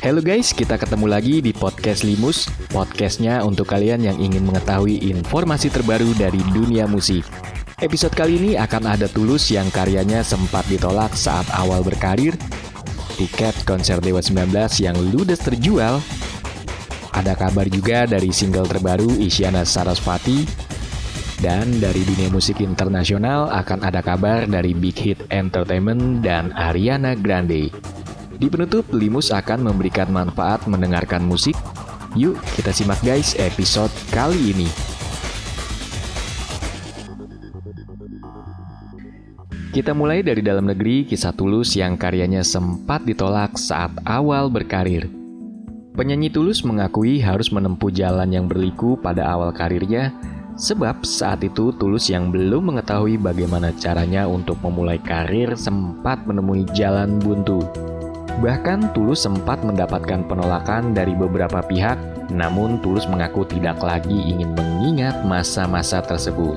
Halo guys, kita ketemu lagi di podcast Limus, podcastnya untuk kalian yang ingin mengetahui informasi terbaru dari dunia musik. Episode kali ini akan ada Tulus yang karyanya sempat ditolak saat awal berkarir, tiket konser Dewa 19 yang ludes terjual, ada kabar juga dari single terbaru Isyana Sarasvati, dan dari dunia musik internasional akan ada kabar dari Big Hit Entertainment dan Ariana Grande. Di penutup, Limus akan memberikan manfaat mendengarkan musik. Yuk, kita simak guys episode kali ini. Kita mulai dari dalam negeri kisah Tulus yang karyanya sempat ditolak saat awal berkarir. Penyanyi Tulus mengakui harus menempuh jalan yang berliku pada awal karirnya Sebab saat itu Tulus yang belum mengetahui bagaimana caranya untuk memulai karir sempat menemui jalan buntu. Bahkan Tulus sempat mendapatkan penolakan dari beberapa pihak, namun Tulus mengaku tidak lagi ingin mengingat masa-masa tersebut.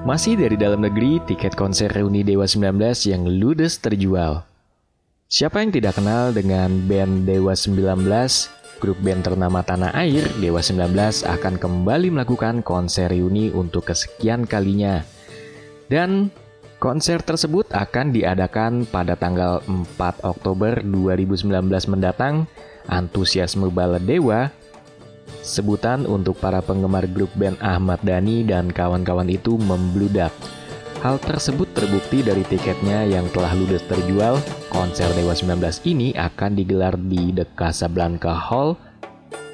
Masih dari dalam negeri, tiket konser reuni Dewa 19 yang ludes terjual. Siapa yang tidak kenal dengan band Dewa 19 grup band ternama Tanah Air, Dewa 19 akan kembali melakukan konser reuni untuk kesekian kalinya. Dan konser tersebut akan diadakan pada tanggal 4 Oktober 2019 mendatang. Antusiasme Bala Dewa Sebutan untuk para penggemar grup band Ahmad Dhani dan kawan-kawan itu membludak. Hal tersebut terbukti dari tiketnya yang telah ludes terjual. Konser Dewa 19 ini akan digelar di The Casablanca Hall,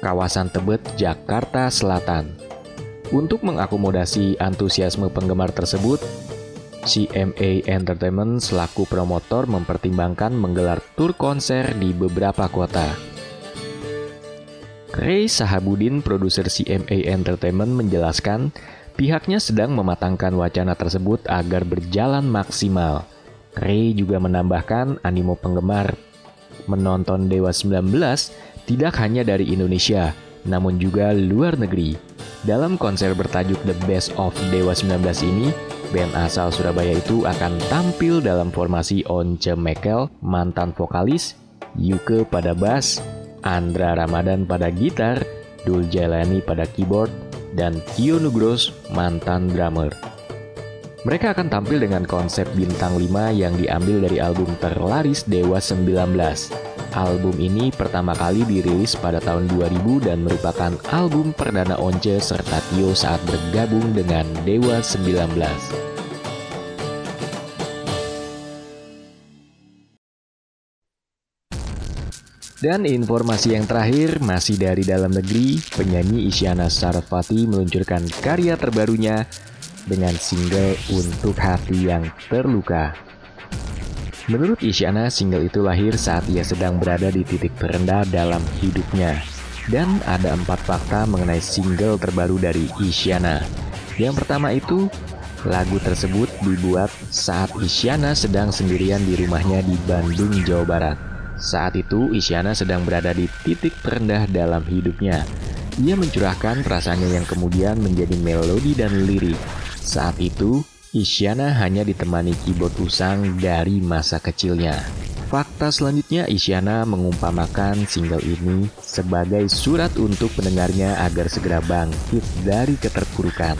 kawasan Tebet, Jakarta Selatan. Untuk mengakomodasi antusiasme penggemar tersebut, CMA Entertainment selaku promotor mempertimbangkan menggelar tur konser di beberapa kota. Ray Sahabudin, produser CMA Entertainment menjelaskan, Pihaknya sedang mematangkan wacana tersebut agar berjalan maksimal. Ray juga menambahkan animo penggemar menonton Dewa 19 tidak hanya dari Indonesia, namun juga luar negeri. Dalam konser bertajuk The Best of Dewa 19 ini, band asal Surabaya itu akan tampil dalam formasi Once Mekel, mantan vokalis, Yuke pada bass, Andra Ramadan pada gitar, Dul Jailani pada keyboard, dan Tio Nugros, mantan drummer. Mereka akan tampil dengan konsep bintang 5 yang diambil dari album terlaris Dewa 19. Album ini pertama kali dirilis pada tahun 2000 dan merupakan album perdana Once serta Tio saat bergabung dengan Dewa 19. Dan informasi yang terakhir masih dari dalam negeri, penyanyi Isyana Sarasvati meluncurkan karya terbarunya dengan single Untuk Hati Yang Terluka. Menurut Isyana, single itu lahir saat ia sedang berada di titik terendah dalam hidupnya. Dan ada empat fakta mengenai single terbaru dari Isyana. Yang pertama itu, lagu tersebut dibuat saat Isyana sedang sendirian di rumahnya di Bandung, Jawa Barat. Saat itu, Isyana sedang berada di titik terendah dalam hidupnya. Ia mencurahkan perasaannya yang kemudian menjadi melodi dan lirik. Saat itu, Isyana hanya ditemani keyboard usang dari masa kecilnya. Fakta selanjutnya, Isyana mengumpamakan single ini sebagai surat untuk pendengarnya agar segera bangkit dari keterpurukan.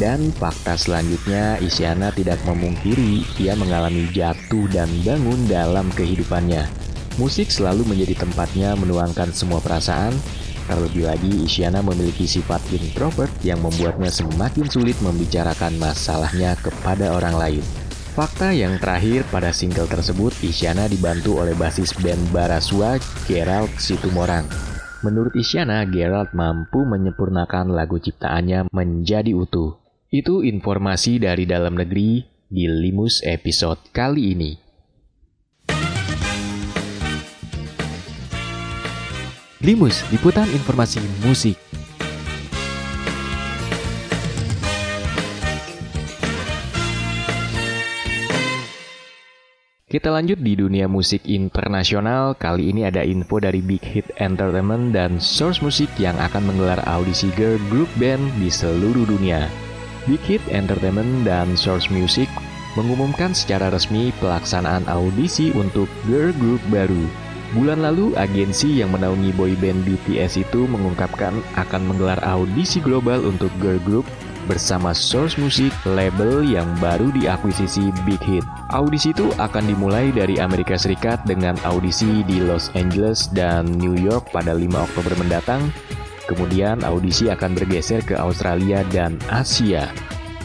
Dan fakta selanjutnya, Isyana tidak memungkiri ia mengalami jatuh dan bangun dalam kehidupannya. Musik selalu menjadi tempatnya menuangkan semua perasaan, terlebih lagi Isyana memiliki sifat introvert yang membuatnya semakin sulit membicarakan masalahnya kepada orang lain. Fakta yang terakhir pada single tersebut, Isyana dibantu oleh basis band Barasua, Gerald Situmorang. Menurut Isyana, Gerald mampu menyempurnakan lagu ciptaannya menjadi utuh. Itu informasi dari dalam negeri di Limus episode kali ini. Limus, liputan informasi musik. Kita lanjut di dunia musik internasional. Kali ini ada info dari Big Hit Entertainment dan Source Music yang akan menggelar audisi girl group band di seluruh dunia. Big Hit Entertainment dan Source Music mengumumkan secara resmi pelaksanaan audisi untuk girl group baru. Bulan lalu, agensi yang menaungi boyband BTS itu mengungkapkan akan menggelar audisi global untuk girl group bersama Source Music, label yang baru diakuisisi Big Hit. Audisi itu akan dimulai dari Amerika Serikat dengan audisi di Los Angeles dan New York pada 5 Oktober mendatang Kemudian audisi akan bergeser ke Australia dan Asia.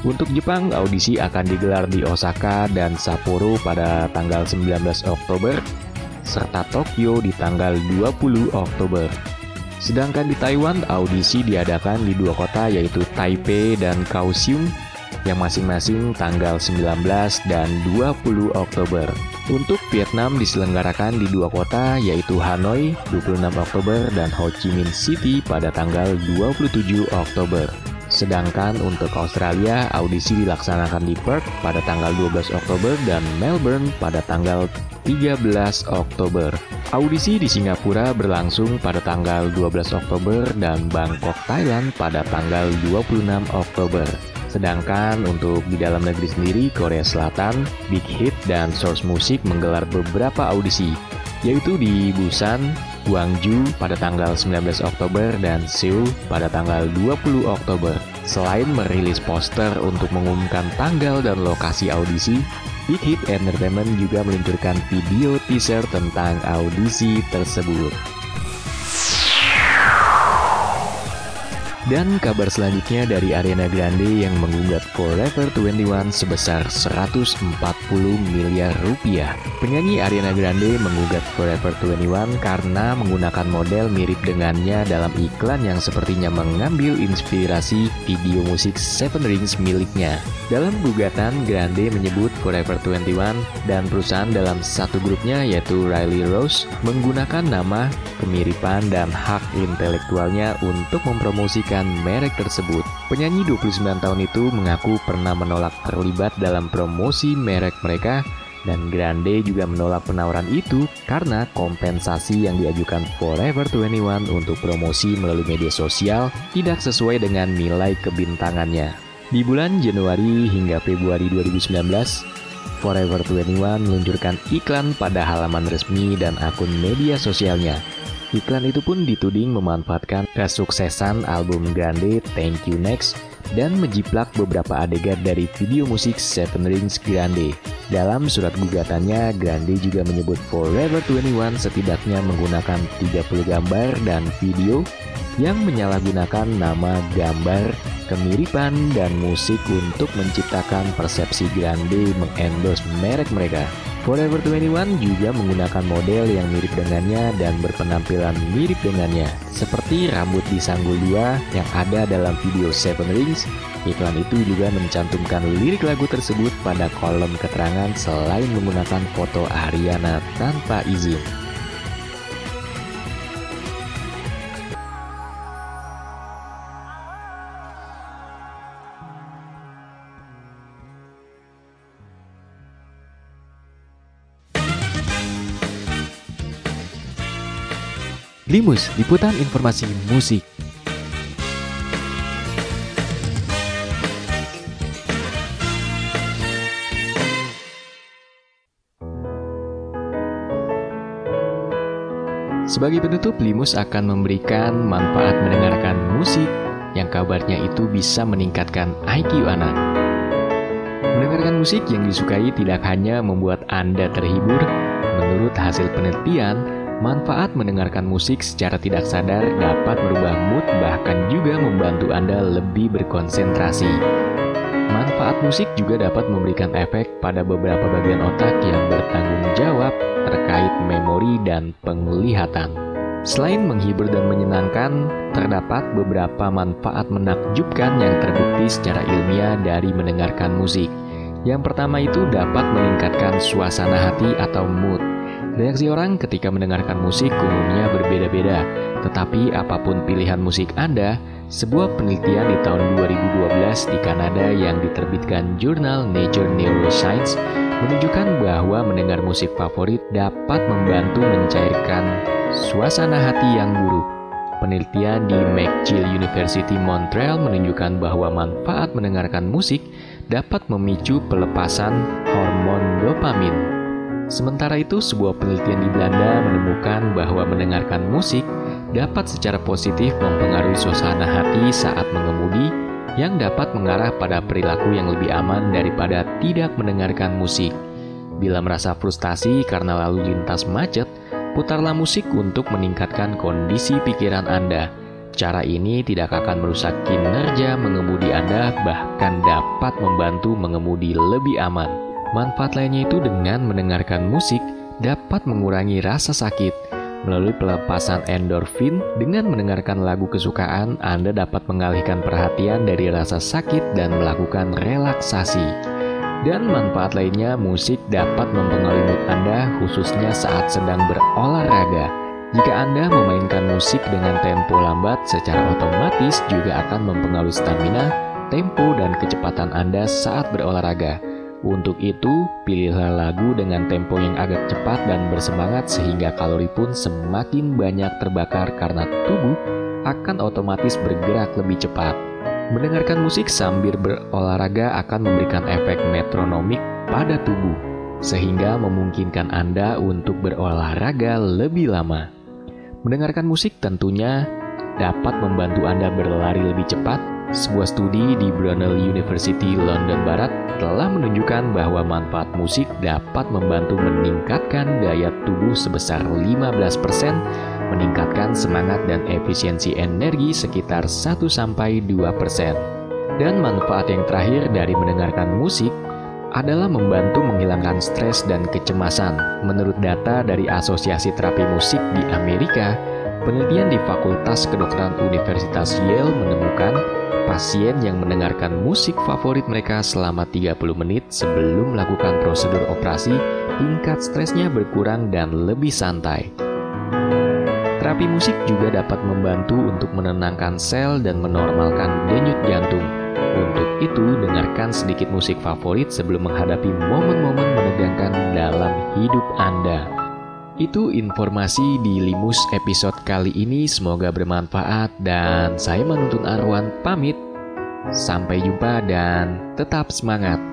Untuk Jepang, audisi akan digelar di Osaka dan Sapporo pada tanggal 19 Oktober, serta Tokyo di tanggal 20 Oktober. Sedangkan di Taiwan, audisi diadakan di dua kota yaitu Taipei dan Kaohsiung yang masing-masing tanggal 19 dan 20 Oktober. Untuk Vietnam diselenggarakan di dua kota yaitu Hanoi 26 Oktober dan Ho Chi Minh City pada tanggal 27 Oktober. Sedangkan untuk Australia, audisi dilaksanakan di Perth pada tanggal 12 Oktober dan Melbourne pada tanggal 13 Oktober. Audisi di Singapura berlangsung pada tanggal 12 Oktober dan Bangkok, Thailand pada tanggal 26 Oktober. Sedangkan untuk di dalam negeri sendiri, Korea Selatan, Big Hit, dan Source Music menggelar beberapa audisi, yaitu di Busan, Gwangju pada tanggal 19 Oktober dan Seoul pada tanggal 20 Oktober. Selain merilis poster untuk mengumumkan tanggal dan lokasi audisi, Big Hit Entertainment juga meluncurkan video teaser tentang audisi tersebut. Dan kabar selanjutnya dari Ariana Grande yang menggugat Forever 21 sebesar 140 miliar rupiah. Penyanyi Ariana Grande menggugat Forever 21 karena menggunakan model mirip dengannya dalam iklan yang sepertinya mengambil inspirasi video musik Seven Rings miliknya. Dalam gugatan, Grande menyebut Forever 21 dan perusahaan dalam satu grupnya yaitu Riley Rose menggunakan nama, kemiripan, dan hak intelektualnya untuk mempromosikan memperkenalkan merek tersebut. Penyanyi 29 tahun itu mengaku pernah menolak terlibat dalam promosi merek mereka dan Grande juga menolak penawaran itu karena kompensasi yang diajukan Forever 21 untuk promosi melalui media sosial tidak sesuai dengan nilai kebintangannya. Di bulan Januari hingga Februari 2019, Forever 21 meluncurkan iklan pada halaman resmi dan akun media sosialnya Iklan itu pun dituding memanfaatkan kesuksesan album Grande Thank You Next dan menjiplak beberapa adegan dari video musik Seven Rings Grande. Dalam surat gugatannya, Grande juga menyebut Forever 21 setidaknya menggunakan 30 gambar dan video yang menyalahgunakan nama, gambar, kemiripan, dan musik untuk menciptakan persepsi Grande mengendorse merek mereka. Forever 21 juga menggunakan model yang mirip dengannya dan berpenampilan mirip dengannya, seperti rambut di sanggul dua yang ada dalam video Seven Rings. Iklan itu juga mencantumkan lirik lagu tersebut pada kolom keterangan selain menggunakan foto Ariana tanpa izin. Limus, liputan informasi musik. Sebagai penutup, Limus akan memberikan manfaat mendengarkan musik yang kabarnya itu bisa meningkatkan IQ anak. Mendengarkan musik yang disukai tidak hanya membuat Anda terhibur, menurut hasil penelitian, Manfaat mendengarkan musik secara tidak sadar dapat merubah mood bahkan juga membantu Anda lebih berkonsentrasi. Manfaat musik juga dapat memberikan efek pada beberapa bagian otak yang bertanggung jawab terkait memori dan penglihatan. Selain menghibur dan menyenangkan, terdapat beberapa manfaat menakjubkan yang terbukti secara ilmiah dari mendengarkan musik. Yang pertama itu dapat meningkatkan suasana hati atau mood. Reaksi orang ketika mendengarkan musik umumnya berbeda-beda, tetapi apa pun pilihan musik Anda, sebuah penelitian di tahun 2012 di Kanada yang diterbitkan jurnal Nature Neuroscience menunjukkan bahwa mendengar musik favorit dapat membantu mencairkan suasana hati yang buruk. Penelitian di McGill University Montreal menunjukkan bahwa manfaat mendengarkan musik dapat memicu pelepasan hormon dopamin. Sementara itu, sebuah penelitian di Belanda menemukan bahwa mendengarkan musik dapat secara positif mempengaruhi suasana hati saat mengemudi yang dapat mengarah pada perilaku yang lebih aman daripada tidak mendengarkan musik. Bila merasa frustasi karena lalu lintas macet, Putarlah musik untuk meningkatkan kondisi pikiran Anda. Cara ini tidak akan merusak kinerja mengemudi Anda, bahkan dapat membantu mengemudi lebih aman. Manfaat lainnya itu dengan mendengarkan musik dapat mengurangi rasa sakit. Melalui pelepasan endorfin, dengan mendengarkan lagu kesukaan, Anda dapat mengalihkan perhatian dari rasa sakit dan melakukan relaksasi. Dan manfaat lainnya, musik dapat mempengaruhi mood Anda khususnya saat sedang berolahraga. Jika Anda memainkan musik dengan tempo lambat, secara otomatis juga akan mempengaruhi stamina, tempo, dan kecepatan Anda saat berolahraga. Untuk itu, pilihlah lagu dengan tempo yang agak cepat dan bersemangat sehingga kalori pun semakin banyak terbakar karena tubuh akan otomatis bergerak lebih cepat. Mendengarkan musik sambil berolahraga akan memberikan efek metronomik pada tubuh, sehingga memungkinkan Anda untuk berolahraga lebih lama. Mendengarkan musik tentunya dapat membantu Anda berlari lebih cepat. Sebuah studi di Brunel University London Barat telah menunjukkan bahwa manfaat musik dapat membantu meningkatkan daya tubuh sebesar 15% meningkatkan semangat dan efisiensi energi sekitar 1-2%. Dan manfaat yang terakhir dari mendengarkan musik adalah membantu menghilangkan stres dan kecemasan. Menurut data dari Asosiasi Terapi Musik di Amerika, penelitian di Fakultas Kedokteran Universitas Yale menemukan pasien yang mendengarkan musik favorit mereka selama 30 menit sebelum melakukan prosedur operasi, tingkat stresnya berkurang dan lebih santai. Terapi musik juga dapat membantu untuk menenangkan sel dan menormalkan denyut jantung. Untuk itu, dengarkan sedikit musik favorit sebelum menghadapi momen-momen menegangkan dalam hidup Anda. Itu informasi di Limus episode kali ini. Semoga bermanfaat, dan saya menuntun Arwan pamit. Sampai jumpa, dan tetap semangat!